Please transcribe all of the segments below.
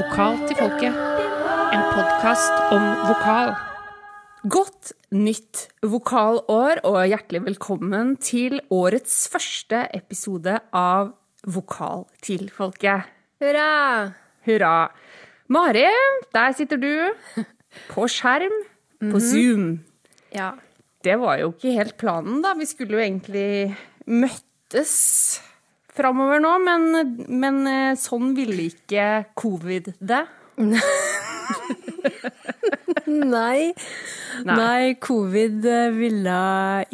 Vokal til folket. En podkast om vokal. Godt nytt vokalår, og hjertelig velkommen til årets første episode av Vokal til folket. Hurra! Hurra. Mari, der sitter du. På skjerm. På Zoom. Ja. Det var jo ikke helt planen, da. Vi skulle jo egentlig møttes framover nå, men, men eh, sånn ville ikke covid det. Nei. Nei. Covid eh, ville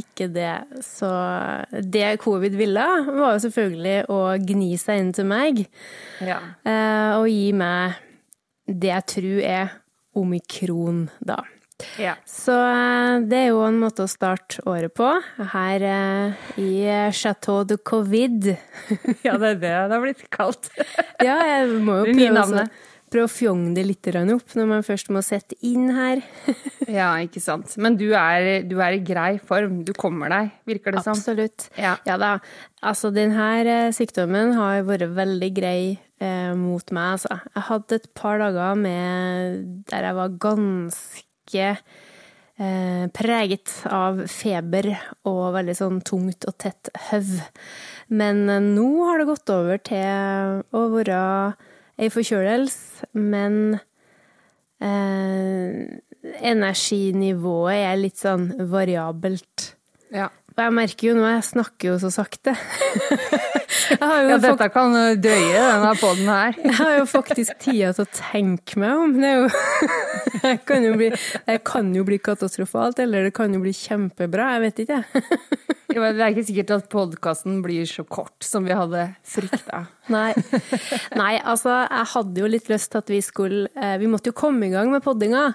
ikke det. Så det covid ville, var jo selvfølgelig å gni seg inn til meg Ja. eh, og gi meg det jeg tror er omikron, da. Ja. Så eh, det er jo en måte å starte året på, her eh, i Chateau de Covid. Ja, det er det det har blitt kalt. Ja, jeg må jo prøve, prøve å fjonge det litt opp når man først må sette inn her. Ja, ikke sant. Men du er, du er i grei form. Du kommer deg, virker det som. Absolutt. Ja. Ja da. Altså, denne sykdommen har vært veldig grei eh, mot meg, altså. Jeg hadde et par dager med der jeg var ganske eh, preget av feber og veldig sånn tungt og tett høv. Men eh, nå har det gått over til å være ei forkjølelse, men eh, energinivået er litt sånn variabelt. Ja. Og jeg merker jo nå, jeg snakker jo så sakte. jeg, har jo Ja, dette kan drøye, denne poden her. jeg har jo faktisk tida til å tenke meg om. Det, jo, det, kan jo bli, det kan jo bli katastrofalt, eller det kan jo bli kjempebra. Jeg vet ikke, jeg. Ja, Det er ikke sikkert at podkasten blir så kort som vi hadde frykta. Nei. Nei, altså, jeg hadde jo litt lyst til at vi skulle eh, Vi måtte jo komme i gang med poddinga.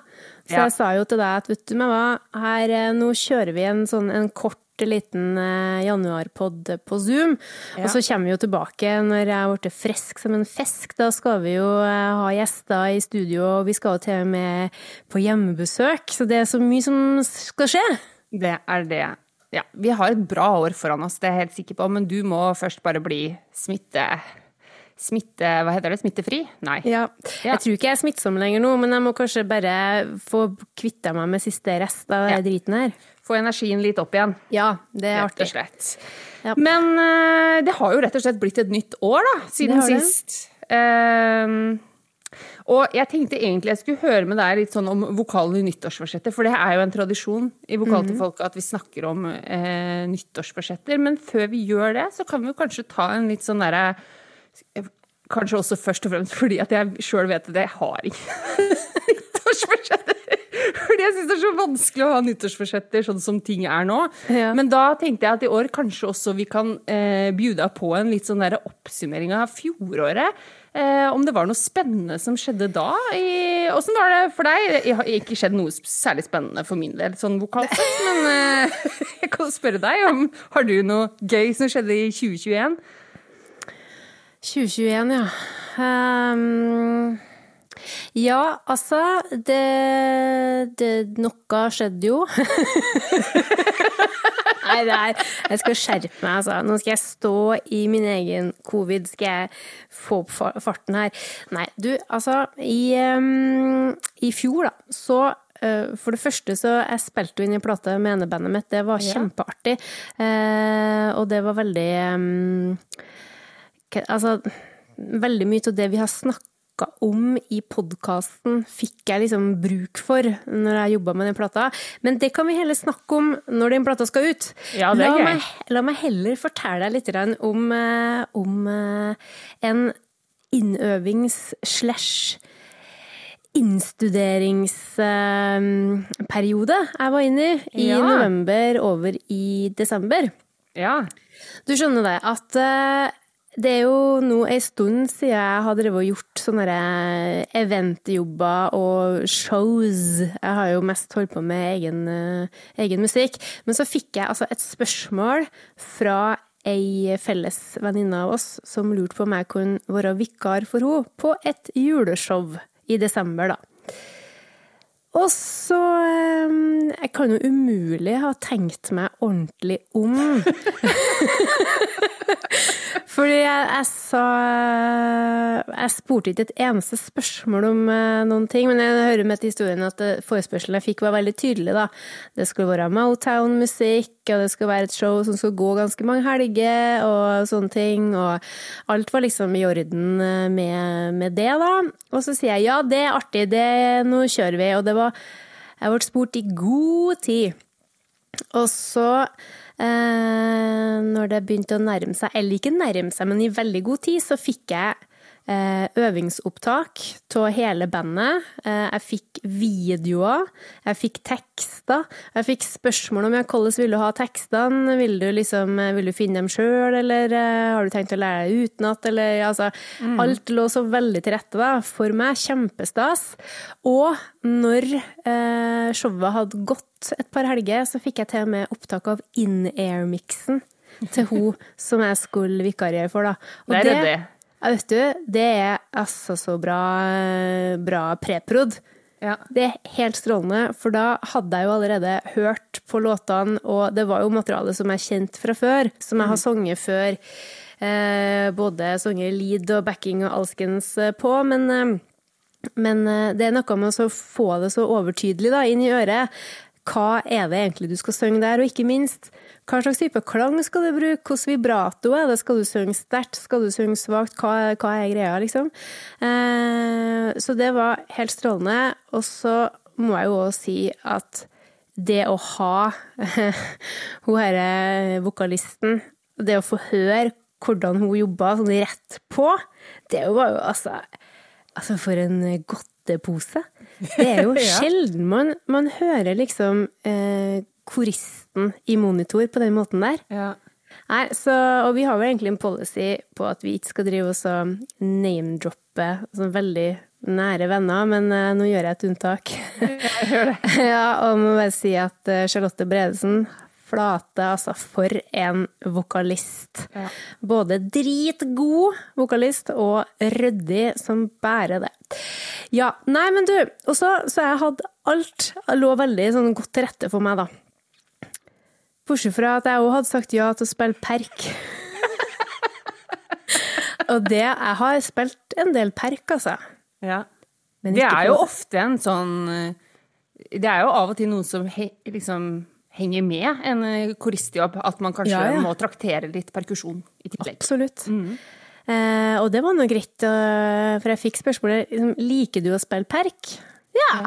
Så Ja. jeg sa jo til deg at vet du meg hva, her, eh, nå kjører vi en sånn en kort liten eh, januarpod på Zoom. Ja. Og så kommer vi jo tilbake når jeg er blitt frisk som en fisk. Da skal vi jo eh, ha gjester i studio, og vi skal jo til og med på hjemmebesøk. Så det er så mye som skal skje. Det er det. Ja, vi har et bra år foran oss, det er jeg helt sikker på, men du må først bare bli smitte... Smitte... Hva heter det? Smittefri? Nei. Ja. Ja. Jeg tror ikke jeg er smittsom lenger nå, men jeg må kanskje bare få kvitta meg med siste rest av Ja. driten her. Få energien litt opp igjen. Ja, det er Rett og artig. slett. Ja. Men uh, det har jo rett og slett blitt et nytt år, da, siden sist. Ehm, og jeg tenkte egentlig jeg skulle høre med deg litt sånn om vokalen i nyttårsforsetter, for det er jo en tradisjon i Vokal Mhm. til folket at vi snakker om eh, nyttårsforsetter. Men før vi gjør det, så kan vi jo kanskje ta en litt sånn derre Kanskje også først og fremst fordi at jeg sjøl vet at jeg har ikke nyttårsforsetter. Fordi jeg syns det er så vanskelig å ha nyttårsforsetter sånn som ting er nå. Ja. Men da tenkte jeg at i år kanskje også vi kan eh, bjuda på en litt sånn der oppsummering av fjoråret. Eh, om det var noe spennende som skjedde da? I, åssen var det for deg? Det har ikke skjedd noe særlig spennende for min del, sånn vokalt sett. Men eh, jeg kan spørre deg om Har du noe gøy som skjedde i 2021? 2021, ja. Ehm, ja, altså det, det Noe skjedde jo. Nei, det er Jeg skal skjerpe meg, altså. Nå skal jeg stå i min egen covid. Skal jeg få opp farten her. Nei, du, altså I, um, i fjor, da, så eh, for det første så jeg spilte jo inn i plate med enebandet mitt. Det var Ja. kjempeartig. Eh, og det var veldig Altså, veldig mye av det vi har snakka om i podkasten, fikk jeg liksom bruk for når jeg jobba med den plata. Men det kan vi heller snakke om når den plata skal ut. Ja, det er la, meg, la meg heller fortelle deg litt om, eh, om eh, en innøvings-slash innstuderingsperiode jeg var inne i i Ja. november over i desember. Ja. Du skjønner det, at eh, det er jo nå en stund siden jeg har drevet og gjort sånne eventjobber og shows. Jeg har jo mest holdt på med egen, eh, egen musikk. Men så fikk jeg altså et spørsmål fra ei felles venninne av oss som lurte på om jeg kunne være vikar for henne på et juleshow i desember, da. Og så eh, Jeg kan jo umulig ha tenkt meg ordentlig om. Fordi jeg, jeg sa Jeg spurte ikke et eneste spørsmål om eh, noen ting, men jeg hører med til historien at eh, forespørselen jeg fikk, var veldig tydelig. da. Det skulle være Motown-musikk, og det skulle være et show som skulle gå ganske mange helger, og sånne ting. Og alt var liksom i orden eh, med, med det, da. Og så sier jeg ja, det er artig, det, nå kjører vi. Og det var Jeg ble spurt i god tid. Og så Eh, når det begynte å nærme seg, eller ikke nærme seg, men i veldig god tid, så fikk jeg øvingsopptak av hele bandet. Eh, jeg fikk videoer, jeg fikk tekster. Jeg fikk spørsmål om hvordan vil du ha tekstene. Vil du, liksom, vil du finne dem sjøl, eller har du tenkt å lære deg utenat? Eller altså mm. Alt lå så veldig til rette da, for meg. Kjempestas. Og når eh, showet hadde gått et par helger så fikk jeg til og med opptak av in-air-miksen til hun som jeg skulle vikariere for, da. Og det, er det, vet du, det er altså så bra, bra preprod. Ja. Det er helt strålende, for da hadde jeg jo allerede hørt på låtene, og det var jo materiale som jeg kjente fra før, som jeg har mm. sunget før. Eh, både sunget lead og backing og alskens eh, på, men, eh, men eh, det er noe med å få det så overtydelig da, inn i øret hva er det egentlig du skal synge der, og ikke minst, hva slags type klang skal du bruke, hvordan vibrato er det, skal du synge sterkt, skal du synge svakt, hva, hva, er greia, liksom? Eh, så det var helt strålende, og så må jeg jo også si at det å ha hun herre vokalisten, det å få høre hvordan hun jobba sånn rett på, det var jo altså Altså, for en godtepose. Det er jo sjelden man, man hører liksom eh, koristen i monitor på den måten der. Ja. Nei, så, og vi har jo egentlig en policy på at vi ikke skal drive oss og name-droppe sånn veldig nære venner, men uh, nå gjør jeg et unntak. Jeg gjør det. ja, og må bare si at uh, Charlotte Bredesen flate, altså. For en vokalist. Ja. Både dritgod vokalist og ryddig som bare det. Ja, nei, men du, og så har jeg hatt alt lå veldig sånn godt til rette for meg, da. Bortsett fra at jeg òg hadde sagt ja til å spille perk. og det Jeg har spilt en del perk, altså. Ja. det er jo ofte en sånn Det er jo av og til noen som liksom henger med en eh, koristjobb. At man kanskje ja, ja. må traktere litt perkusjon i tillegg. Absolutt. Mm. Eh, og det var nå greit, for jeg fikk spørsmålet liksom, liker du å spille perk. Ja!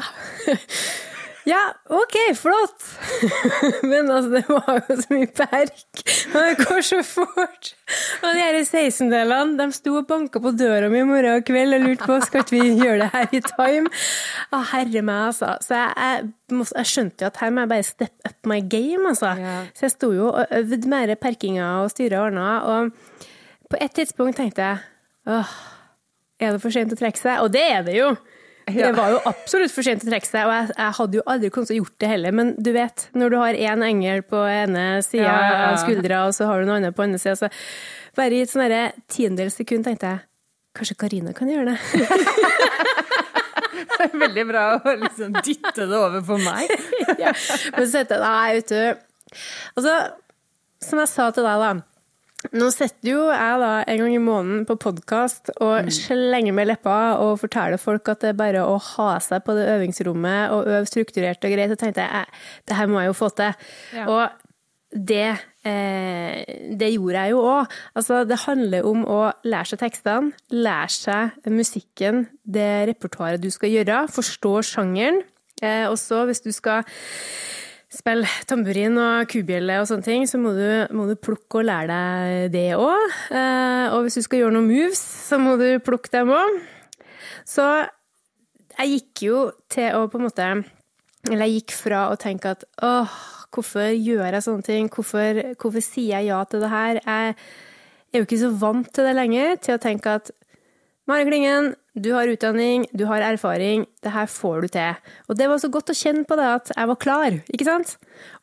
Ja, OK, flott! Men altså, det var jo så mye perk. Og det går så fort. Og de her 16-delene, de sto og banka på døra mi i morgen og kveld og lurte på skal vi gjøre det her i time. Å, herre meg, altså. Så jeg, jeg, jeg, skjønte jo at her må jeg bare step up my game, altså. Ja. Så jeg sto jo og øvde mer perkinger og styra og ordna. Og på et tidspunkt tenkte jeg åh, er det for sent å trekke seg? Og det er det jo! Det var jo absolutt for sent å trekke seg, og jeg, jeg hadde jo aldri kommet til å gjort det heller. Men du vet, når du har én engel på ene sida ja, ja, av skuldra, og så har du noen andre på andre sida, så bare i et sånn tiendedels sekund tenkte jeg kanskje Karina kan gjøre det. det er veldig bra å liksom dytte det over på meg. ja. Men så tenkte jeg nei, vet du Altså, som jeg sa til deg, da nå sitter jo jeg da en gang i måneden på podkast og mm. slenger med leppa og forteller folk at det er bare å ha seg på det øvingsrommet og øve strukturert og greit. Så tenkte jeg det her må jeg jo få til. Ja. Og det, eh, det gjorde jeg jo òg. Altså, det handler om å lære seg tekstene, lære seg musikken, det repertoaret du skal gjøre, forstå sjangeren. Eh, og så, hvis du skal spille tamburin og kubjelle og sånne ting, så må du, må du plukke og lære deg det òg. Eh, og hvis du skal gjøre noen moves, så må du plukke dem òg. Så jeg gikk jo til å på en måte Eller jeg gikk fra å tenke at åh, hvorfor gjør jeg sånne ting? Hvorfor, hvorfor sier jeg ja til det her? Jeg er jo ikke så vant til det lenger, til å tenke at Mari Klingen, du har utdanning, du har erfaring, det her får du til. Og det var så godt å kjenne på det at jeg var klar, ikke sant?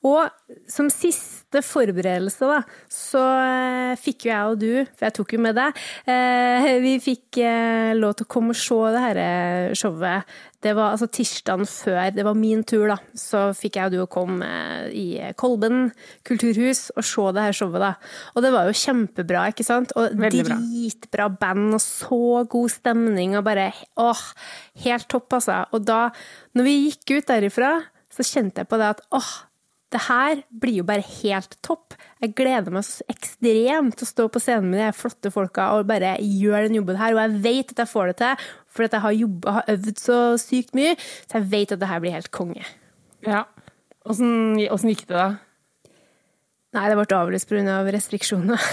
Og som siste forberedelse, da, så eh, fikk jo jeg og du, for jeg tok jo med deg, eh, vi fikk eh, lov til å komme og se det her showet. Det var altså tirsdagen før, det var min tur, da. Så fikk jeg og du å komme eh, i Kolben kulturhus og se det her showet, da. Og det var jo kjempebra, ikke sant? Og Veldig bra. dritbra band, og så god stemning, og bare åh, helt topp, altså. Og da, når vi gikk ut derifra, så kjente jeg på det at åh, det her blir jo bare helt topp. Jeg gleder meg så ekstremt til å stå på scenen med de flotte folka og bare gjøre den jobben her. Og jeg vet at jeg får det til, for at jeg har, jobba, har øvd så sykt mye. Så jeg vet at det her blir helt konge. Ja. Åssen gikk det, da? Nei, det ble avlyst pga. Av restriksjoner.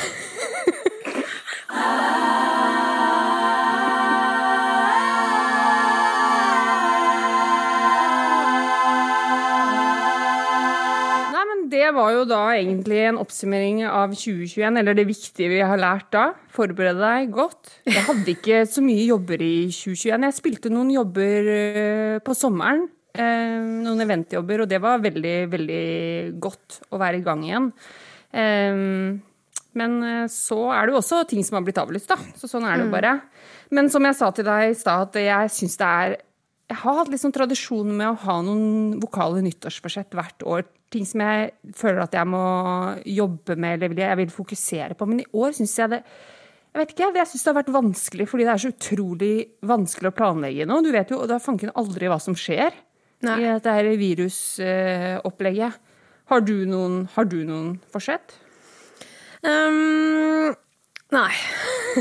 Det var jo da egentlig en oppsummering av 2021, eller det viktige vi har lært da. Forberede deg godt. Jeg hadde ikke så mye jobber i 2021. Jeg spilte noen jobber eh, på sommeren. eh, Noen eventjobber, og det var veldig, veldig godt å være i gang igjen. Eh, Men så er det jo også ting som har blitt avlyst, da. Så sånn er det jo bare. Men som jeg sa til deg i stad, at jeg syns det er jeg har hatt sånn tradisjon med å ha noen vokale nyttårsforsett hvert år. Ting som jeg føler at jeg må jobbe med eller jeg vil fokusere på. Men i år syns jeg det Jeg vet ikke, jeg syns det har vært vanskelig fordi det er så utrolig vanskelig å planlegge nå. Du vet jo da fanken aldri hva som skjer Nei. i dette her virusopplegget. Har du noen, har du noen forsett? Um, nei.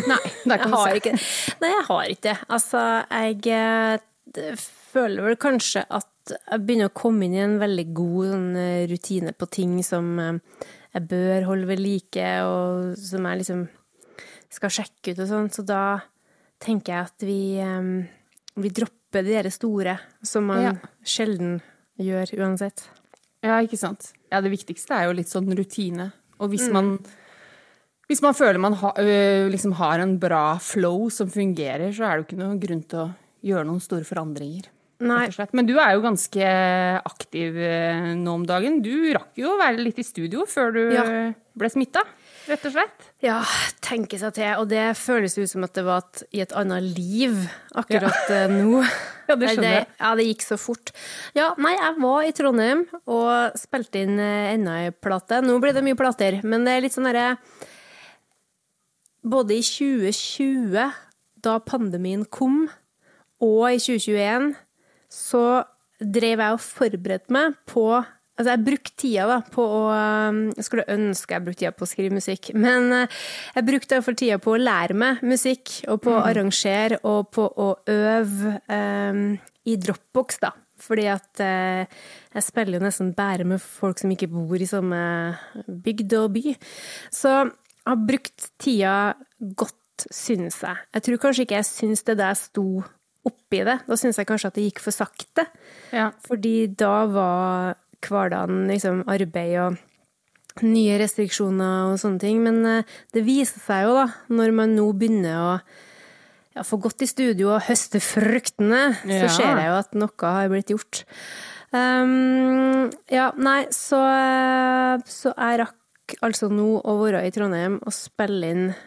Nei, Jeg har se. ikke Nei, jeg har ikke det. Altså, jeg eh, føler vel kanskje at jeg begynner å komme inn i en veldig god sånn, eh, rutine på ting som eh, jeg bør holde ved like, og som jeg liksom skal sjekke ut og sånn. Så da tenker jeg at vi, eh, vi dropper de der store, som man Ja. sjelden gjør uansett. Ja, ikke sant. Ja, det viktigste er jo litt sånn rutine. Og hvis man hvis man føler man ha, liksom har en bra flow som fungerer, så er det jo ikke noen grunn til å gjøre noen store forandringer. Nei. Men du er jo ganske aktiv nå om dagen. Du rakk jo å være litt i studio før du Ja. ble smitta, rett og slett. Ja, tenke seg til. Og det føles ut som at det var et, i et annet liv akkurat ja. nå. Ja, det skjønner jeg. Ja, det gikk så fort. Ja, nei, jeg var i Trondheim og spilte inn eh, enda ei plate. Nå blir det mye plater, men det er litt sånn derre Både i 2020, da pandemien kom, og i 2021, så drev jeg og forberedte meg på Altså, jeg brukte tida da, på å um, Jeg skulle ønske jeg brukte tida på å skrive musikk, men eh, jeg brukte iallfall tida på å lære meg musikk, og på å arrangere, og på å øve um, i Dropbox, da. Fordi at eh, jeg spiller jo nesten bare med folk som ikke bor i samme bygd og by. Så jeg har brukt tida godt, synes jeg. Jeg tror kanskje ikke jeg syns det der sto oppi det. Da syns jeg kanskje at det gikk for sakte. Ja. Fordi da var hverdagen liksom arbeid og nye restriksjoner og sånne ting. Men eh, det viser seg jo, da, når man nå begynner å ja, få gått i studio og høste fruktene, Ja. så ser jeg jo at noe har blitt gjort. Um, ja, nei, så, så jeg rakk altså nå å være i Trondheim og spille inn eh,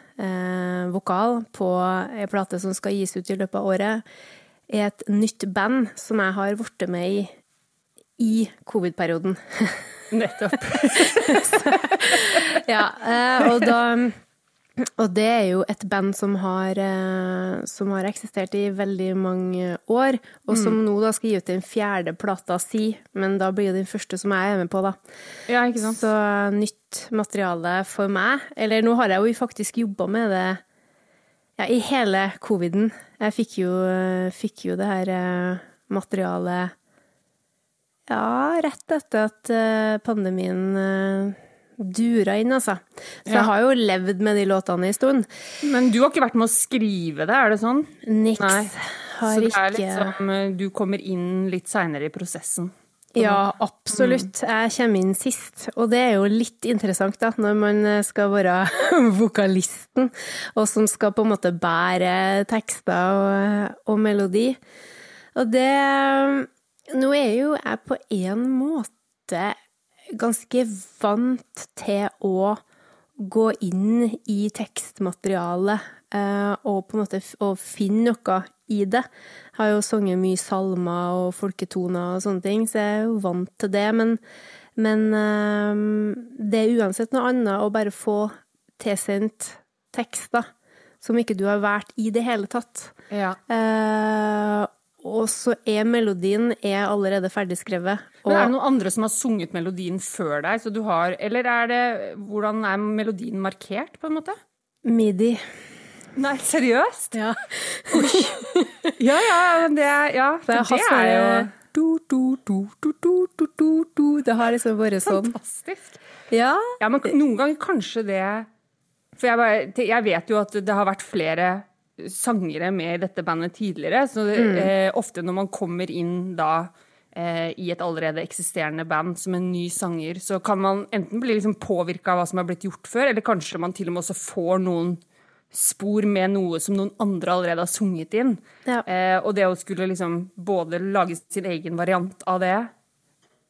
vokal på ei plate som skal gis ut i løpet av året, er et nytt band som jeg har blitt med i i covid-perioden. Nettopp. ja, eh, og da og det er jo et band som har, eh, som har eksistert i veldig mange år, og som nå da skal gi ut den fjerde plata si, men da blir det den første som jeg er med på, da. Ja, ikke sant. Så nytt materiale for meg. Eller nå har jeg jo faktisk jobba med det ja, i hele coviden. Jeg fikk jo, fikk jo det her eh, materialet ja, rett etter at eh, pandemien eh, dura inn, altså. Så Ja. jeg har jo levd med de låtene en stund. Men du har ikke vært med å skrive det, er det sånn? Niks Nei. har Så det er ikke litt som eh, du kommer inn litt seinere i prosessen. Ja, absolutt. Jeg kommer inn sist. Og det er jo litt interessant, da, når man skal være vokalisten, og som skal på en måte bære tekster og, og melodi. Og det Nå er jo jeg på en måte ganske vant til å gå inn i tekstmaterialet eh, og på en måte og finne noe i det. Jeg har jo sunget mye salmer og folketoner og sånne ting, så jeg er jo vant til det. Men, men eh, det er uansett noe annet å bare få tilsendt tekster som ikke du har vært i det hele tatt. Ja. Eh, og så er melodien er allerede ferdigskrevet. Men er det noen andre som har sunget melodien før deg? Så du har, eller er det, hvordan er melodien markert, på en måte? midi. Nei, seriøst? Ja. Ja, ja, men det er, ja, det, det er jo du, du, du, du, du, du, du, du. Det har liksom vært sånn. fantastisk. Ja. Ja, men noen ganger kanskje det For jeg, bare, jeg vet jo at det har vært flere sangere med i dette bandet tidligere, så mm. eh, ofte når man kommer inn da eh, i et allerede eksisterende band som en ny sanger, så kan man enten bli liksom påvirka av hva som har blitt gjort før, eller kanskje man til og med også får noen spor med noe som noen andre allerede har sunget inn. Ja. Eh, og det å skulle liksom både lage sin egen variant av det,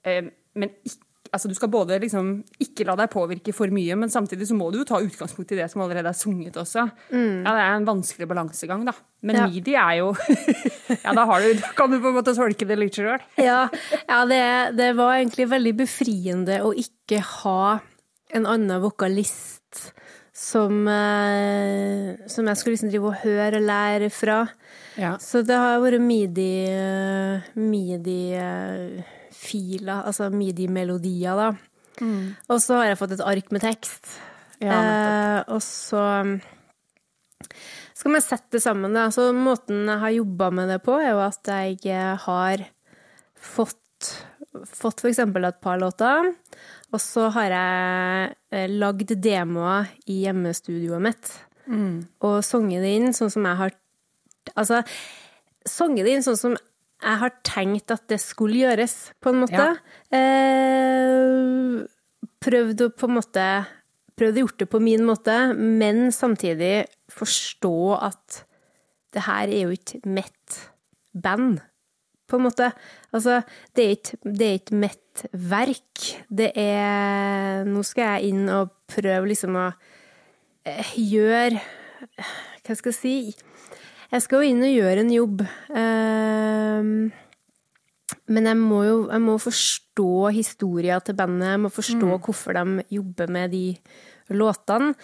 eh, men ikke Altså, du skal både liksom ikke la deg påvirke for mye, men samtidig så må du jo ta utgangspunkt i det som allerede er sunget også. Ja, det er en vanskelig balansegang, da. Men Ja. midi er jo Ja, da, har du, da kan du på en måte tolke det litt sjøl. Ja, ja det, det var egentlig veldig befriende å ikke ha en annen vokalist som, eh, som jeg skulle liksom drive og høre og lære fra. Ja. Så det har vært midi, eh, midi-filer, altså midi-melodier, da. Og så har jeg fått et ark med tekst. Ja, eh, og så skal man sette det sammen, da. Så måten jeg har jobba med det på, er jo at jeg har fått, fått for eksempel et par låter, og så har jeg eh, lagd demoer i hjemmestudioet mitt. Og sunget det inn sånn som jeg har Altså, sunget det inn sånn som jeg har tenkt at det skulle gjøres, på en måte. Eh, prøvd å på en måte Prøvd å gjort det på min måte, men samtidig forstå at det her er jo ikke mitt band, på en måte. Altså, det er ikke, det er ikke mitt verk. Det er Nå skal jeg inn og prøve liksom å eh, gjøre Hva skal jeg si? Jeg skal jo inn og gjøre en jobb. Ehm, men jeg må jo jeg må forstå historia til bandet, jeg må forstå hvorfor de jobber med de låtene.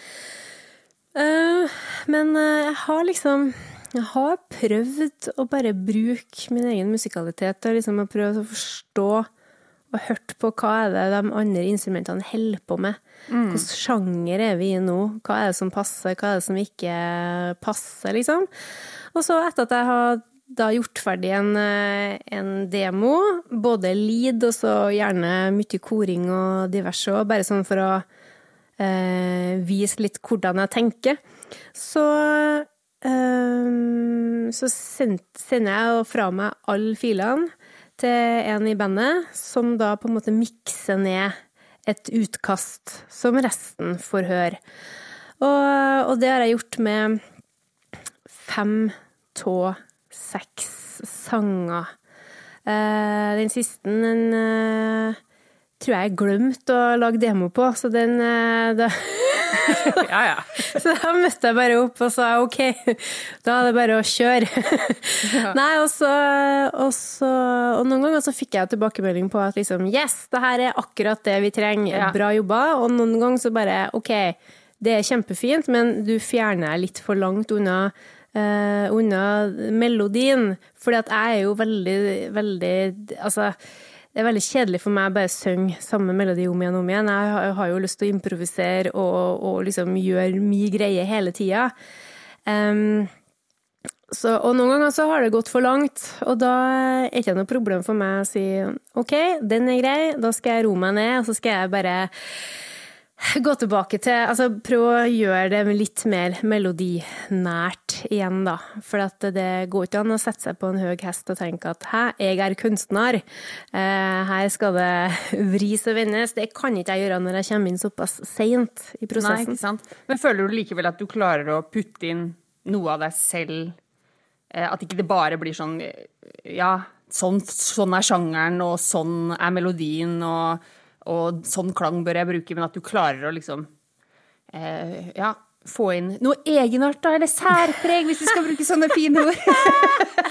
Eh, men eh, jeg har liksom Jeg har prøvd å bare bruke min egen musikalitet og liksom har prøvd å forstå og hørt på hva er det de andre instrumentene holder på med. Hvilken sjanger er vi i nå? Hva er det som passer, hva er det som ikke passer, liksom? Og så etter at jeg har da gjort ferdig en, eh, en demo, både lead og så gjerne mye koring og diverse, òg, bare sånn for å eh, vise litt hvordan jeg tenker, så eh, så sender jeg fra meg alle filene til en i bandet, som da på en måte mikser ned et utkast som resten får høre. Og, og det har jeg gjort med fem tå seks sanger. Eh, den siste den eh, tror jeg jeg glemte å lage demo på, så den eh, da, Ja, ja. Så da møtte jeg bare opp og sa ok, da er det bare å kjøre. Nei, og så, og så Og noen ganger så fikk jeg tilbakemelding på at liksom yes, det her er akkurat det vi trenger, Ja. bra jobba. Og noen ganger så bare ok, det er kjempefint, men du fjerner litt for langt unna eh, unna melodien. Fordi at jeg er jo veldig, veldig Altså, det er veldig kjedelig for meg å bare synge samme melodi om igjen og om igjen. Jeg har- jeg har jo lyst til å improvisere og, og liksom gjøre mye greie hele tida. Um, så, og noen ganger så har det gått for langt, og da er det ikke noe problem for meg å si OK, den er grei, da skal jeg roe meg ned, og så skal jeg bare gå tilbake til Altså Prøv å gjøre det litt mer melodinært igjen, da. For det går ikke an å sette seg på en høy hest og tenke at hæ, jeg er kunstner. Eh, her skal det vris og vendes. Det kan ikke jeg gjøre når jeg kommer inn såpass seint i prosessen. Nei, ikke sant? Men føler du likevel at du klarer å putte inn noe av deg selv? Eh, At ikke det bare blir sånn eh, Ja, sånn, sånn er sjangeren, og sånn er melodien, og, og sånn klang bør jeg bruke, men at du klarer å liksom eh, Ja, få inn noe egenart, da, eller særpreg, hvis du skal bruke sånne fine ord.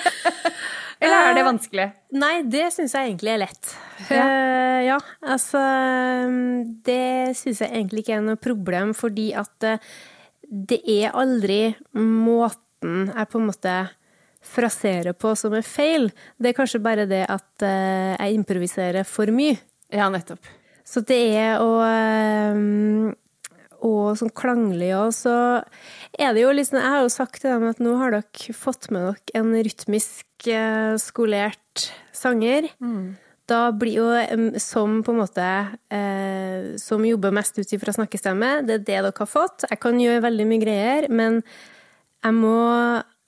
eller er det vanskelig? Nei, det syns jeg egentlig er lett. Ja. uh, ja, altså Det syns jeg egentlig ikke er noe problem, fordi at eh, det er aldri måten jeg på en måte fraserer på som er feil. Det er kanskje bare det at eh, jeg improviserer for mye. Ja, nettopp. Så det er å eh, Og sånn klanglig òg, så er det jo liksom Jeg har jo sagt til dem at nå har dere fått med dere en rytmisk eh, skolert sanger. Da blir jo som på en måte eh, Som jobber mest ut ifra snakkestemme, det er det dere har fått. Jeg kan gjøre veldig mye greier, men jeg må,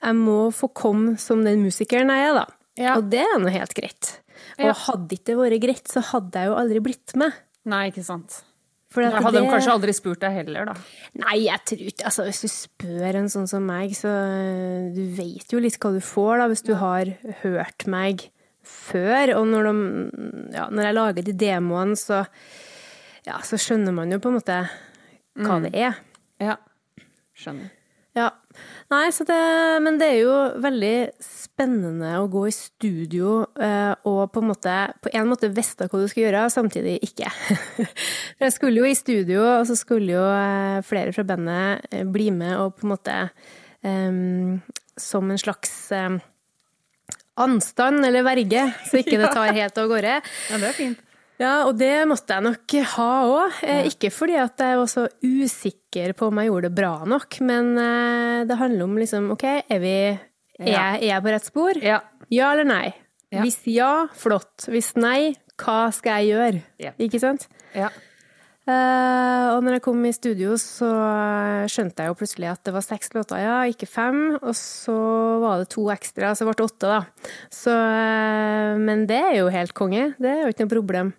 jeg må få komme som den musikeren jeg er, da. Ja. Og det er nå helt greit. Og hadde ikke det vært greit, så hadde jeg jo aldri blitt med. Nei, ikke sant. For Jeg hadde de kanskje aldri spurt deg heller, da. Nei, jeg tror ikke Altså, hvis du spør en sånn som meg, så øh, Du vet jo litt hva du får, da, hvis du har hørt meg før. Og når, de, ja, når jeg lager de demoene, så Ja, så skjønner man jo på en måte hva det er. Ja. Skjønner. Ja. Nei, så det Men det er jo veldig spennende å gå i studio eh, og på en måte På en måte vite hva du skal gjøre, samtidig ikke. For jeg skulle jo i studio, og så skulle jo eh, flere fra bandet eh, bli med og på en måte um, Som en slags eh, anstand eller verge, så ikke det tar helt av gårde. Ja, det er fint. Ja, og det måtte jeg nok ha òg. Ikke fordi at jeg var så usikker på om jeg gjorde det bra nok, men det handler om liksom OK, er, vi, er, Ja. er jeg på rett spor? Ja. Ja eller nei? Ja. Hvis ja, flott. Hvis nei, hva skal jeg gjøre? Ja. Ikke sant? Ja. Uh, og når jeg kom i studio, så skjønte jeg jo plutselig at det var seks låter, ja, ikke fem. Og så var det to ekstra, så det ble åtte, da. Så, uh, men det er jo helt konge. Det er jo ikke noe problem.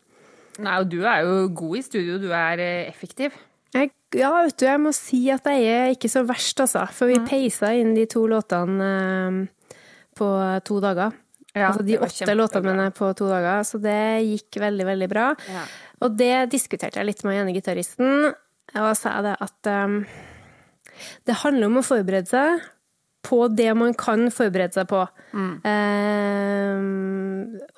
Nei, og du er jo god i studio. Du er eh, effektiv. Jeg, ja, vet du, jeg må si at jeg er ikke så verst, altså. For vi peisa inn de to låtene eh, på to dager. Ja, altså de åtte låtene mine på to dager, så det gikk veldig, veldig bra. Ja. Og det diskuterte jeg litt med ene gitaristen, og sa det at um, det handler om å forberede seg på det man kan forberede seg på. Mm. Eh,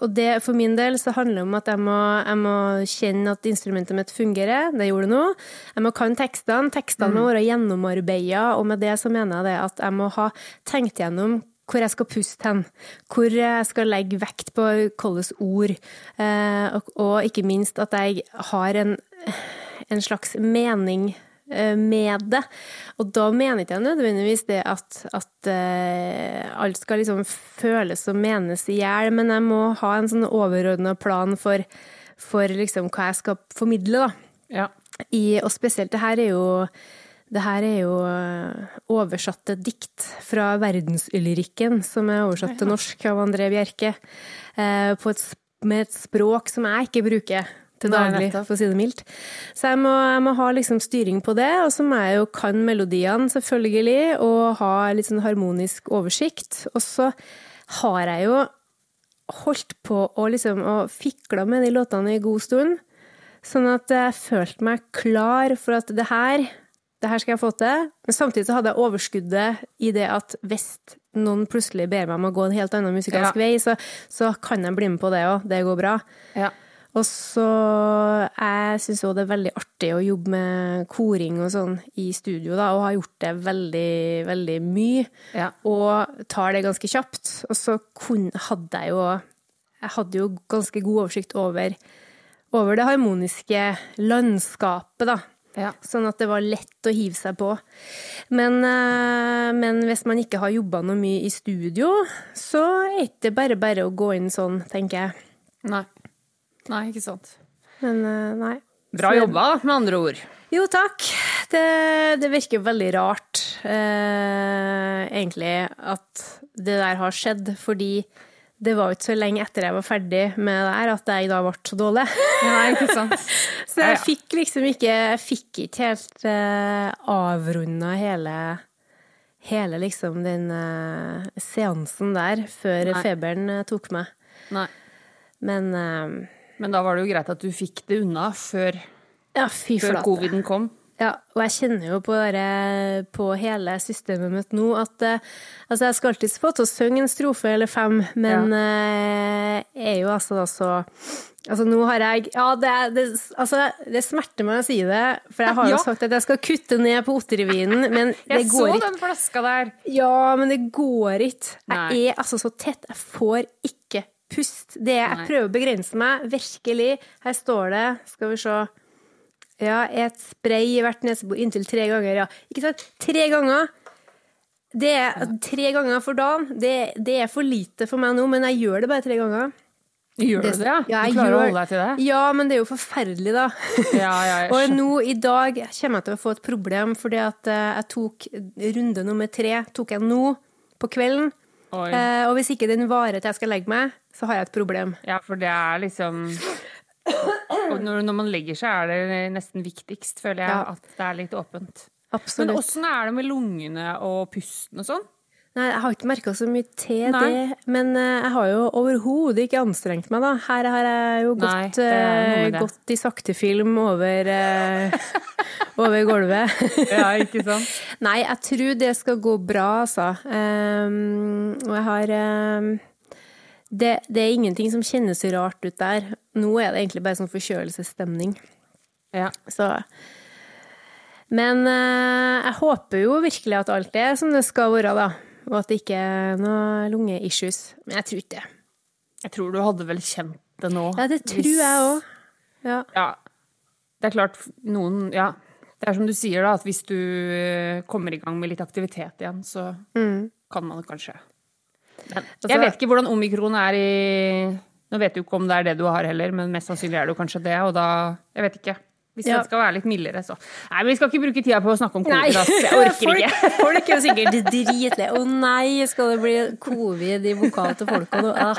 og det, for min del så handler det om at jeg må, jeg må kjenne at instrumentet mitt fungerer. Det gjorde det nå. Jeg må kan tekstene. Tekstene Mm. må være gjennomarbeida, og med det så mener jeg det at jeg må ha tenkt gjennom hvor jeg skal puste hen, hvor jeg skal legge vekt på hvilke ord, eh, og, og ikke minst at jeg har en, en slags mening med det. Og da mener ikke jeg nødvendigvis det at, at eh, alt skal liksom føles og menes i hjel, men jeg må ha en sånn overordna plan for, for liksom hva jeg skal formidle, da. Ja. I, og spesielt det her er jo det her er jo eh, oversatte dikt fra verdenslyrikken, som er oversatt til norsk av André Bjerke, eh, på et, med et språk som jeg ikke bruker til daglig, for å si det mildt. Så jeg må, jeg må ha liksom styring på det, og så må jeg jo kan melodiene, selvfølgelig, og ha litt sånn harmonisk oversikt. Og så har jeg jo holdt på å liksom og fikla med de låtene i god stund. Sånn at jeg følte meg klar for at det her, det her skal jeg få til. Men samtidig så hadde jeg overskuddet i det at hvis noen plutselig ber meg om å gå en helt annen musikalsk Ja. vei, så, så kan jeg bli med på det òg. Det går bra. Ja. Og så Jeg syns òg det er veldig artig å jobbe med koring og sånn i studio, da, og har gjort det veldig, veldig mye. Ja. Og tar det ganske kjapt. Og så kun, hadde jeg jo Jeg hadde jo ganske god oversikt over, over det harmoniske landskapet, da. Ja. Sånn at det var lett å hive seg på. Men, eh, men hvis man ikke har jobba noe mye i studio, så er det ikke bare bare å gå inn sånn, tenker jeg. Nei. Nei, ikke sant. Men eh, nei. Bra jobba, med andre ord. Jo, takk. Det, det virker veldig rart, eh, egentlig, at det der har skjedd, fordi det var jo ikke så lenge etter jeg var ferdig med det her, at jeg da ble så dårlig. Nei, ikke sant. Så jeg fikk liksom ikke Jeg fikk ikke helt eh, avrunda hele Hele liksom den eh, seansen der før Nei. feberen eh, tok meg. Nei. Men eh, Men da var det jo greit at du fikk det unna før, ja, før coviden kom. Ja, og jeg kjenner jo på, det, på hele systemet mitt nå at eh, altså jeg skal alltid få til å synge en strofe eller fem, men eh, jeg er jo altså da så Altså nå har jeg Ja, det, det, altså, det smerter meg å si det, for jeg har jo Ja. sagt at jeg skal kutte ned på Otterrevinen, men det går ikke. Jeg så den flaska der. Ja, men det går ikke. Nei. Jeg er altså så tett. Jeg får ikke pust. Det jeg prøver å begrense meg, virkelig. Her står det, skal vi se Ja, et spray i hvert nesebor inntil tre ganger, ja. Ikke sant? Tre ganger. Det er tre ganger for dagen. Det, det er for lite for meg nå, men jeg gjør det bare tre ganger. Gjør du det? Ja, Ja, du klarer klarer å holde deg til det? Ja, men det er jo forferdelig, da. Ja, ja, Og nå i dag kommer jeg til å få et problem, fordi at eh, jeg tok runde nummer tre tok jeg nå på kvelden. Eh, og hvis ikke den varer til jeg skal legge meg, så har jeg et problem. Ja, for det er liksom når, når man legger seg, er det nesten viktigst, føler jeg, Ja. at det er litt åpent. Absolutt. Men åssen er det med lungene og pusten og sånn? Nei, jeg har ikke merka så mye til Nei. det, men eh, jeg har jo overhodet ikke anstrengt meg, da. Her har jeg jo gått, Nei, eh, gått i saktefilm over, eh, over gulvet. Ja, ikke sant? Nei, jeg tror det skal gå bra, altså. Um, og jeg har ehm, det, det er ingenting som kjennes rart ut der. Nå er det egentlig bare sånn forkjølelsesstemning. Ja. Så Men eh, jeg håper jo virkelig at alt er som det skal være, da. Og at det ikke er noe lungeissues. Men jeg tror ikke det. Jeg tror du hadde vel kjent det nå. Ja, det tror hvis- jeg òg. Ja. Ja. Det er klart, noen Ja. Det er som du sier, da, at hvis du eh, kommer i gang med litt aktivitet igjen, så kan man kanskje Jeg vet ikke hvordan omikron er i Nå vet du ikke om det er det du har heller, men mest sannsynlig er det jo kanskje det, og da Jeg vet ikke. Hvis Ja. det skal være litt mildere, så Nei, men vi skal ikke bruke tida på å snakke om covid, ass. Jeg orker folk, ikke. folk er sikkert dritlei. Å nei, skal det bli covid i vokal til folk? og noe? Ah.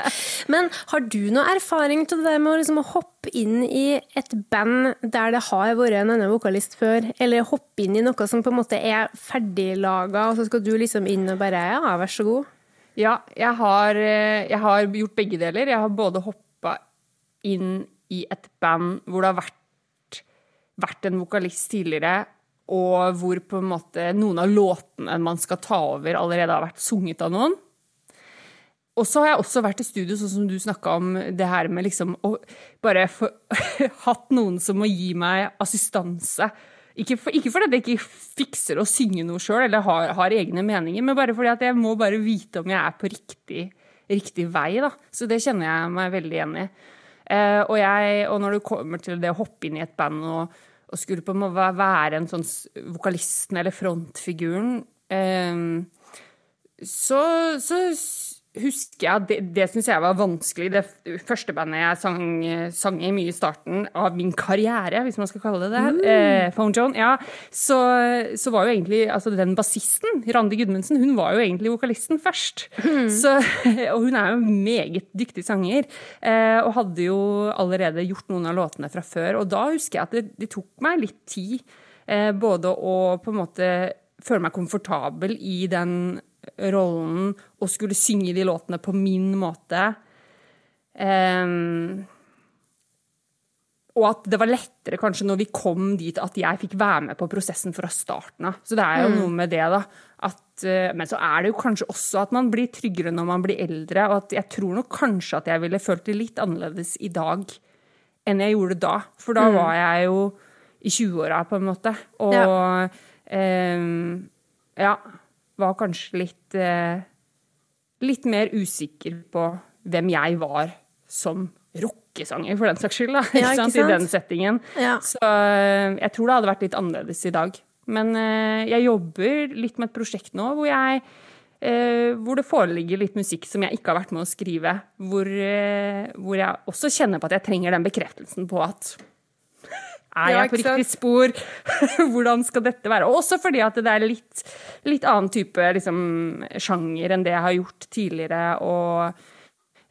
Men har du noe erfaring til det der med å liksom hoppe inn i et band der det har vært en annen vokalist før? Eller hoppe inn i noe som på en måte er ferdiglaga, og så skal du liksom inn og bare ja, vær så god? Ja, jeg har, eh, jeg har gjort begge deler. Jeg har både hoppa inn i et band hvor det har vært, vært en vokalist tidligere, og hvor på en måte noen av låtene man skal ta over, allerede har vært sunget av noen. Og så har jeg også vært i studio, sånn som du snakka om, det her med liksom å bare få hatt noen som må gi meg assistanse. Ikke, for, fordi jeg ikke fikser å synge noe sjøl eller har, har egne meninger, men bare fordi at jeg må bare vite om jeg er på riktig, riktig vei. Da. Så det kjenner jeg meg veldig igjen i. Eh, og, jeg, og når det kommer til det å hoppe inn i et band og, og skulle på en måte være en sånn vokalisten eller frontfiguren eh, så, så husker jeg at det, det syns jeg var vanskelig. Det første bandet jeg sang, sang i mye i starten av min karriere, hvis man skal kalle det det, eh, Phone Joan, ja, så, så var jo egentlig altså den bassisten, Randi Gudmundsen, hun var jo egentlig vokalisten først. Så, og hun er jo en meget dyktig sanger, eh, og hadde jo allerede gjort noen av låtene fra før. Og da husker jeg at det, det tok meg litt tid, eh, både å på en måte føle meg komfortabel i den rollen og skulle synge de låtene på min måte. Um, og at det var lettere kanskje når vi kom dit at jeg fikk være med på prosessen fra starten av. Så det er jo noe med det, da. At, eh, men så er det jo kanskje også at man blir tryggere når man blir eldre. Og at jeg tror nok kanskje at jeg ville følt det litt annerledes i dag enn jeg gjorde da. For da var jeg jo i 20-åra, på en måte. Og ehm, ja, var kanskje litt eh, Litt mer usikker på hvem jeg var som rockesanger, for den saks skyld. Da, Ja? I den settingen. Ja. Så eh, jeg tror det hadde vært litt annerledes i dag. Men eh, jeg jobber litt med et prosjekt nå hvor jeg hvor det foreligger litt musikk som jeg ikke har vært med å skrive. Hvor, hvor jeg også kjenner på at jeg trenger den bekreftelsen på at Er jeg på riktig spor? Hvordan skal dette være? Også fordi at det er litt, litt annen type liksom, sjanger enn det jeg har gjort tidligere. Og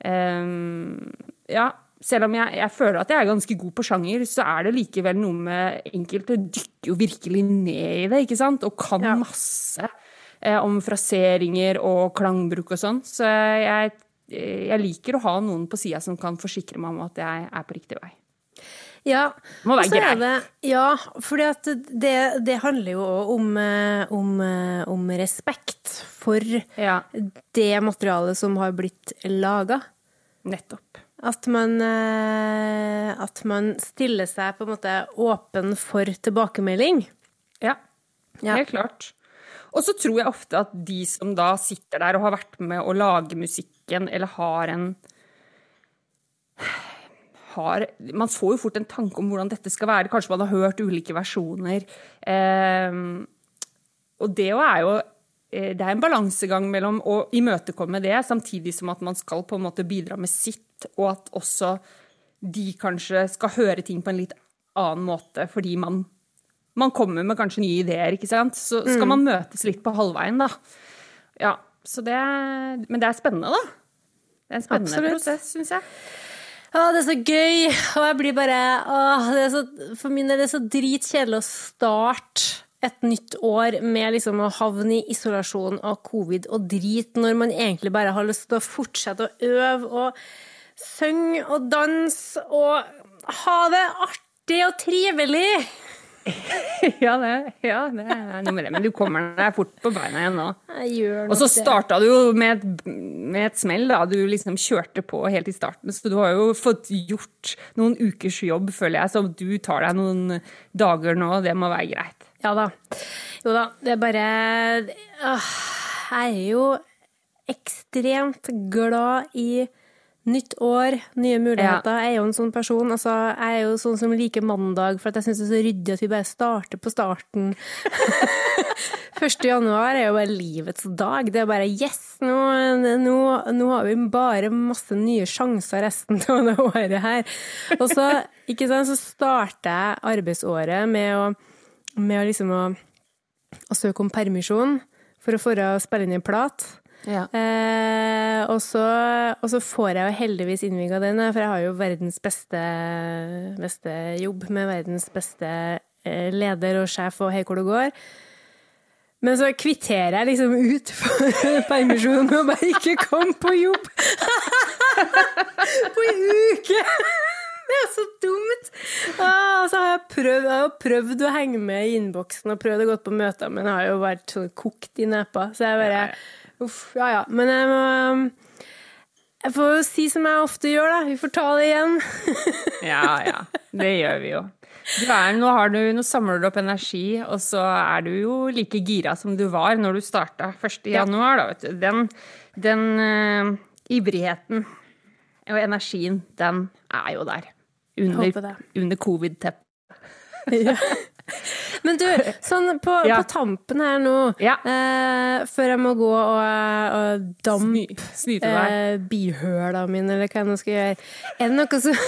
um, ja, selv om jeg, jeg føler at jeg er ganske god på sjanger, så er det likevel noe med enkelte dykker jo virkelig ned i det, ikke sant? Og kan Ja. masse eh, om fraseringer og klangbruk og sånn. Så jeg, jeg liker å ha noen på sida som kan forsikre meg om at jeg er på riktig vei. Ja, Må være greit. Det, ja, for det, det handler jo om, eh, om, eh, om respekt for Ja, det materialet som har blitt laga. nettopp. At man, eh, at man stiller seg på en måte åpen for tilbakemelding. Ja, Ja. helt klart. Og så tror jeg ofte at de som da sitter der og har vært med å lage musikken, eller har en har, Man får jo fort en tanke om hvordan dette skal være. Kanskje man har hørt ulike versjoner. Eh, og det er jo eh, Det er en balansegang mellom å imøtekomme det, samtidig som at man skal på en måte bidra med sitt, og at også de kanskje skal høre ting på en litt annen måte, fordi man man kommer med kanskje nye ideer, ikke sant? Så skal man møtes litt på halvveien, da. Ja, så det Men det er spennende, da. Det er en spennende Absolutt. prosess, syns jeg. Å, det er så gøy! Og jeg blir bare å, så, For min del er det så dritkjedelig å starte et nytt år med liksom å havne i isolasjon og covid og drit, når man egentlig bare har lyst til å fortsette å øve og synge og danse og ha det artig og trivelig. Ja, det, ja, det er noe med det. Men du kommer deg fort på beina igjen nå. Og så starta du jo med med et smell, da. Du liksom kjørte på helt i starten. Så du har jo fått gjort noen ukers jobb, føler jeg. Så du tar deg noen dager nå, det må være greit. Ja da. Jo da, det er bare åh, Jeg er jo ekstremt glad i nytt år, nye muligheter. Jeg er jo en sånn person. Altså, jeg er jo sånn som liker mandag, for jeg syns det er så ryddig at vi bare starter på starten. 1. januar er jo bare livets dag. Det er bare yes, nå, nå, nå har vi bare masse nye sjanser resten av det året her. Og så, ikke sant, så starter jeg arbeidsåret med å, med å liksom å, å søke om permisjon for å få spille inn en plat. Ja. Eh, og, så, og så får jeg jo heldigvis innvilga den, for jeg har jo verdens beste, beste jobb med verdens beste eh, leder og sjef og hei hvor det går. Men så kvitterer jeg liksom ut for permisjonen og bare ikke kom på jobb på en uke! Det er så dumt! Ah, så har jeg, prøvd, jeg har prøvd å henge med i innboksen og prøvd å gå på møter, men jeg har jo vært sånn kokt i nepa. Så jeg bare Uff, ja ja. Men jeg må Jeg får jo si som jeg ofte gjør, da. Vi får ta det igjen. Ja, ja. Det gjør vi jo. Du er, nå, har du, nå samler du opp energi, og så er du jo like gira som du var når du starta 1. januar. Da, vet du. Den, den uh, ivrigheten og energien, den er jo der. Under, under covid-teppet. Men du, sånn på, Ja. på tampen her nå, Ja. eh, før jeg må gå og, og dampe Sny- eh, bihøla mine, eller hva jeg nå skal gjøre. Er det noe som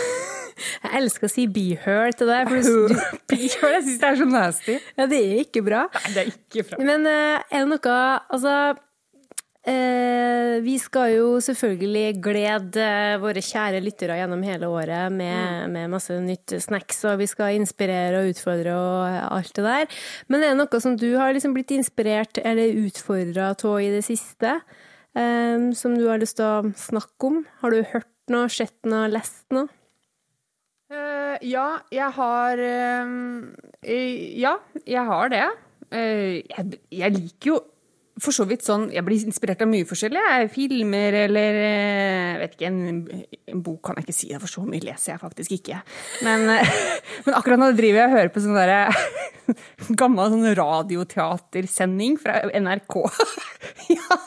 Jeg elsker å si bihøl til deg, for du, Jeg syns det er så nasty. ja, det er ikke bra. Nei, det er ikke bra. Men eh, er det noe Altså Vi skal jo selvfølgelig glede våre kjære lyttere gjennom hele året med, med masse nytt snacks, og vi skal inspirere og utfordre og alt det der. Men er det noe som du har liksom blitt inspirert eller utfordra av i det siste? eh, som du har lyst til å snakke om? Har du hørt noe, sett noe, lest noe? Uh, ja, jeg har uh, eh, Ja, jeg har det. Uh, jeg, jeg liker jo for så vidt sånn Jeg blir inspirert av mye forskjellig. Filmer eller jeg vet ikke, en, en bok kan jeg ikke si, for så mye leser jeg faktisk ikke. Men, eh, men akkurat nå driver jeg og hører på sånn derre gammel sånn radioteatersending fra NRK. ja.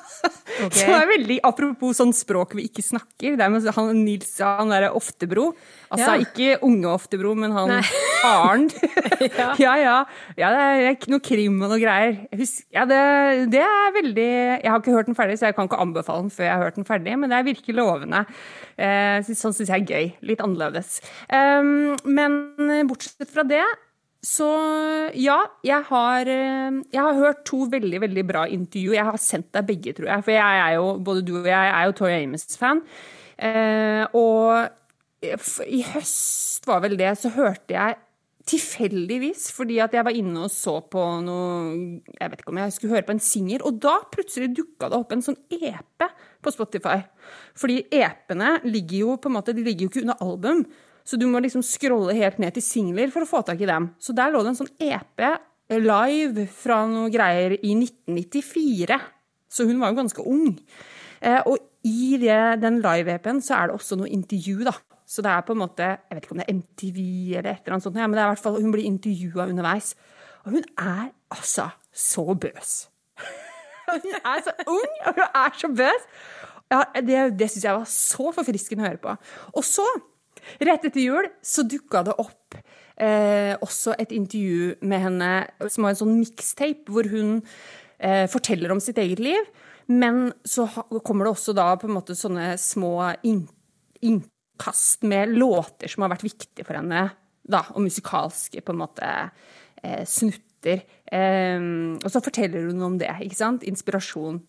Som er veldig Apropos sånn språk vi ikke snakker. Det er med han Nils han derre Oftebro. Altså Ja. ikke unge Oftebro, men han Nei. Ja. ja, ja. Ja, det er noe krim og noe greier. Husker, ja, det, det er er veldig Jeg har ikke hørt den ferdig, så jeg kan ikke anbefale den før jeg har hørt den ferdig, men det er virkelig lovende. Eh, sånn syns jeg er gøy. Litt annerledes. Um, men bortsett fra det, så ja, jeg har, eh, jeg har hørt to veldig, veldig bra intervju. Jeg har sendt deg begge, tror jeg. For jeg er jo, både du og jeg er jo Tori Amos-fan. Eh, og i høst var vel det, så hørte jeg tilfeldigvis, fordi at jeg var inne og så på noe Jeg vet ikke om jeg skulle høre på en singel, og da plutselig dukka det opp en sånn EP på Spotify. Fordi EP-ene ligger jo på en måte, de ligger jo ikke under album, så du må liksom scrolle helt ned til singler for å få tak i dem. Så der lå det en sånn EP live fra noe greier i 1994. Så hun var jo ganske ung. Eh, og i det, den live-EP-en så er det også noe intervju, da. Så det er på en måte Jeg vet ikke om det er MTV eller et eller annet sånt, men det er i hvert fall, hun blir intervjua underveis. Og hun er altså så bøs. hun er så ung, og hun er så bøs. Ja, det det syns jeg var så forfriskende å høre på. Og så, rett etter jul, så dukka det opp eh, også et intervju med henne som var en sånn mixtape, hvor hun eh, forteller om sitt eget liv. Men så kommer det også da på en måte sånne små inn- innkast med låter som har vært viktige for henne, da, og musikalske på en måte eh, snutter. Eh, og så forteller hun om det, ikke sant? Inspirasjon.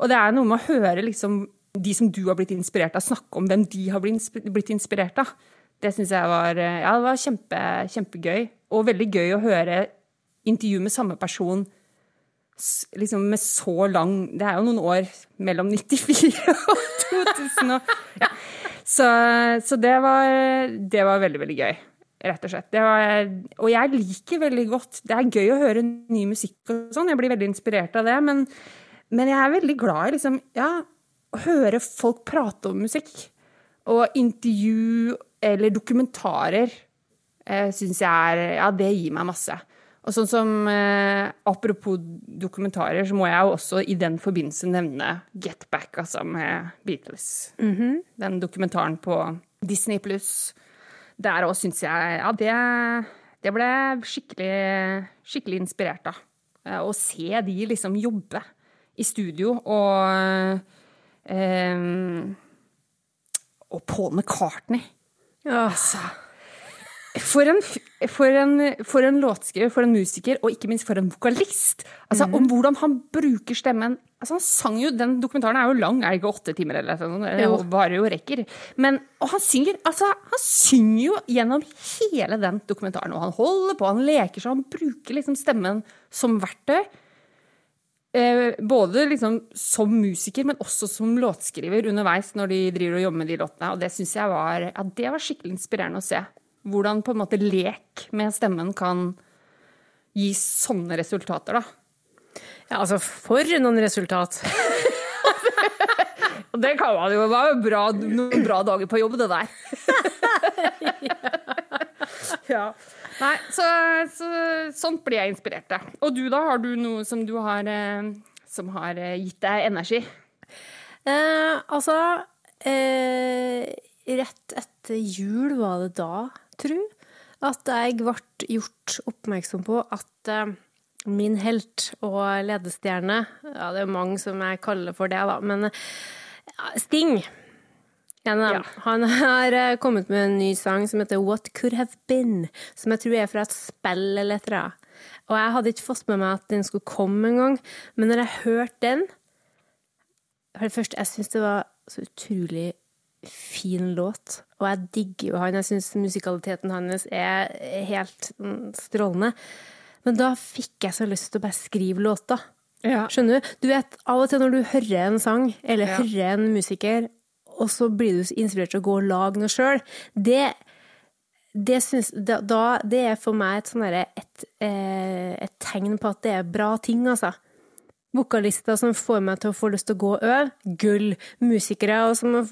Og det er noe med å høre liksom de som du har blitt inspirert av, snakke om hvem de har blitt inspirert av. Det syns jeg var, eh, ja, det var kjempe, kjempegøy. Og veldig gøy å høre intervju med samme person liksom med så lang Det er jo noen år mellom 94 og 2000. Og, ja. Så, så det, var, det var veldig, veldig gøy. Rett og slett. Var, og jeg liker veldig godt Det er gøy å høre ny musikk og sånn. Jeg blir veldig inspirert av det. Men, men jeg er veldig glad i liksom, ja, å høre folk prate om musikk. Og intervju eller dokumentarer eh, syns jeg er Ja, det gir meg masse. Og sånn som eh, Apropos dokumentarer, så må jeg jo også i den forbindelse nevne Get Back, altså, med Beatles. Den dokumentaren på Disney pluss. Der òg syns jeg Ja, det, det ble skikkelig, skikkelig inspirert av. Eh, Å se de liksom jobbe i studio og eh, Og Paul McCartney. Altså for en, for, en, for en låtskriver, for en musiker, og ikke minst for en vokalist. Altså, Om hvordan han bruker stemmen. Altså, han sang jo, Den dokumentaren er jo lang, er det ikke åtte timer? eller noe? Det Jo. varer jo rekker. Men, og han synger altså, han synger jo gjennom hele den dokumentaren. Og han holder på, han leker seg, han bruker liksom stemmen som verktøy. Eh, både liksom som musiker, men også som låtskriver underveis når de driver og jobber med de låtene. Og det syns jeg var, ja, det var skikkelig inspirerende å se. Hvordan på en måte lek med stemmen kan gi sånne resultater, da. Ja, altså, for noen resultat. Og det kan man jo. Det var jo bra, noen bra dager på jobb, det der. ja. Nei, så, så sånt blir jeg inspirert av. Og du, da? Har du noe som du har eh, som har eh, gitt deg energi? Eh, altså eh, Rett etter jul var det da, tru, at jeg ble gjort oppmerksom på at eh, min helt og ledestjerne Ja, det er mange som jeg kaller for det, da, men Sting. Dem. Han har eh, kommet med en ny sang som heter What Could Have Been, som jeg tror er fra et spill eller et eller annet. Og jeg hadde ikke fått med meg at den skulle komme engang, men når jeg hørte den For det første, jeg syns det var så utrolig fin låt, og jeg digger jo han. Jeg syns musikaliteten hans er helt mm, strålende. Men da fikk jeg så lyst til å bare skrive låter. Ja. Skjønner du? Du vet, Av og til når du hører en sang, eller Ja. hører en musiker, og så blir du inspirert til å gå og lage noe sjøl, det, det, synes, da, det er for meg et, sånn et, eh, et tegn på at det er bra ting, altså. Vokalister som får meg til å få lyst til å gå og øve, gull. Musikere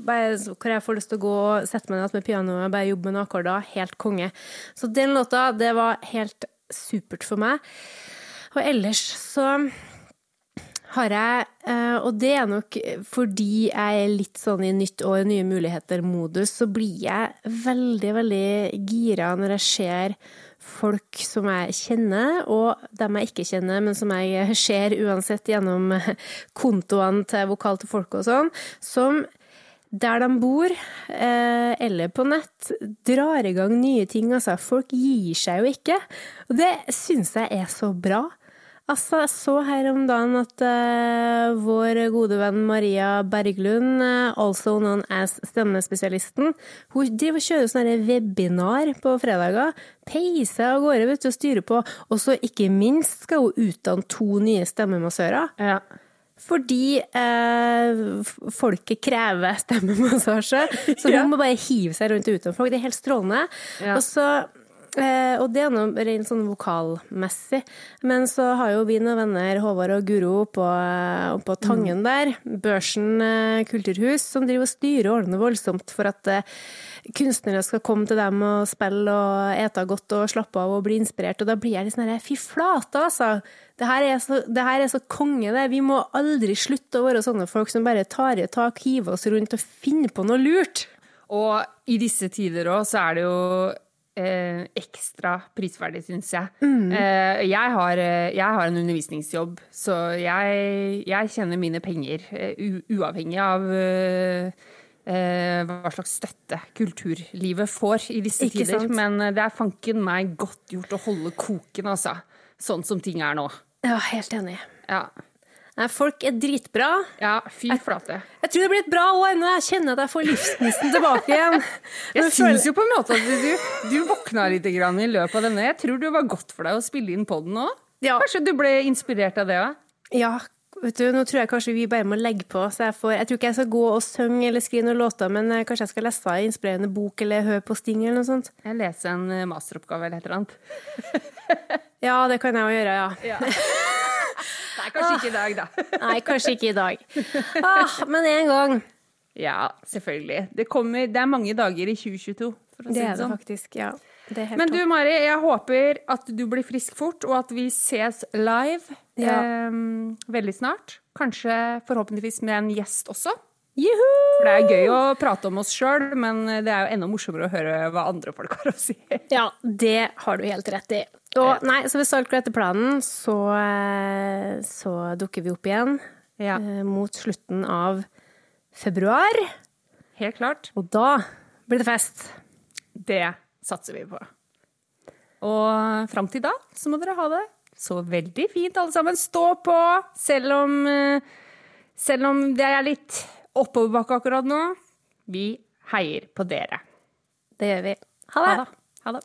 bare, hvor jeg får lyst til å gå og sette meg ned med pianoet og bare jobbe med noen akkorder, helt konge. Så den låta, det var helt supert for meg. Og ellers så har jeg, eh, og det er nok fordi jeg er litt sånn i nytt år, nye muligheter-modus, så blir jeg veldig, veldig gira når jeg ser folk som jeg kjenner, og dem jeg ikke kjenner, men som jeg ser uansett gjennom kontoene til Vokal til folket og sånn, som der de bor, eh, eller på nett, drar i gang nye ting. Altså, folk gir seg jo ikke. Og det syns jeg er så bra. Altså, jeg så her om dagen at uh, vår gode venn Maria Berglund, uh, also known as stemmespesialisten, hun driver og kjører sånne webinar på fredager. Peiser av gårde vet du, og styrer på. Og så ikke minst skal hun utdanne to nye stemmemassører. Ja. Fordi eh, folket krever stemmemassasje, så hun Ja. må bare hive seg rundt og utdanne folk. Det er helt strålende. Ja. Og så eh, og det er noe rent sånn vokalmessig. Men så har jo vi noen venner, Håvard og Guro, oppå, oppå Tangen der, Børsen eh, kulturhus, som driver og styrer og ordner voldsomt for at eh, kunstnere skal komme til dem og spille og ete godt og slappe av og bli inspirert. Og da blir jeg litt sånn her, fy flate, altså! Det her, er så, det her er så konge, det. Vi må aldri slutte å være sånne folk som bare tar i et tak, hiver oss rundt og finner på noe lurt. Og i disse tider òg, så er det jo eh, ekstra prisverdig, syns jeg. Eh, jeg, har, eh, jeg har en undervisningsjobb, så jeg, jeg tjener mine penger uh, uavhengig av uh, uh, hva slags støtte kulturlivet får i disse Ikke tider. sant? Men det er fanken meg godt gjort å holde koken, altså. Sånn som ting er nå. Ja, helt enig. Ja, Nei, folk er dritbra. ja fy flate. Jeg tror det blir et bra år når jeg kjenner at jeg får livsgnisten tilbake igjen. Jeg føler- syns jo på en måte at du, du våkna litt grann i løpet av denne. Jeg tror det var godt for deg å spille inn poden òg. Ja. Kanskje du ble inspirert av det òg? Ja, vet du, nå tror jeg kanskje vi bare må legge på. Så jeg, får, jeg tror ikke jeg skal gå og synge eller skrive noen låter, men eh, kanskje jeg skal lese en inspirerende bok eller høre på Sting eller noe sånt. Jeg leser en eh, masteroppgave eller et eller annet. Ja, det kan jeg jo gjøre, ja. ja. Nei, kanskje ikke i dag, da. Nei, kanskje ikke i dag. Ah, men en gang. Ja, selvfølgelig. Det, kommer, det er mange dager i 2022, for å si Det det, er det sånn. faktisk, ja. Det er helt Men du. Mari, jeg håper at du blir frisk fort, og at vi ses live Ja. eh, veldig snart. Kanskje forhåpentligvis med en gjest også. Juhu! For det er gøy å prate om oss sjøl, men det er jo enda morsommere å høre hva andre folk har å si. Ja, det har du helt rett i. Og nei, så hvis alt går etter planen, så, eh, så dukker vi opp igjen Ja, eh, mot slutten av februar. helt klart. Og da blir det fest. Det satser vi på. Og fram til da så må dere ha det så veldig fint, alle sammen. Stå på, selv om, eh, selv om det er litt oppoverbakke akkurat nå. Vi heier på dere. Det gjør vi. Ha det. Ha det. Ha det.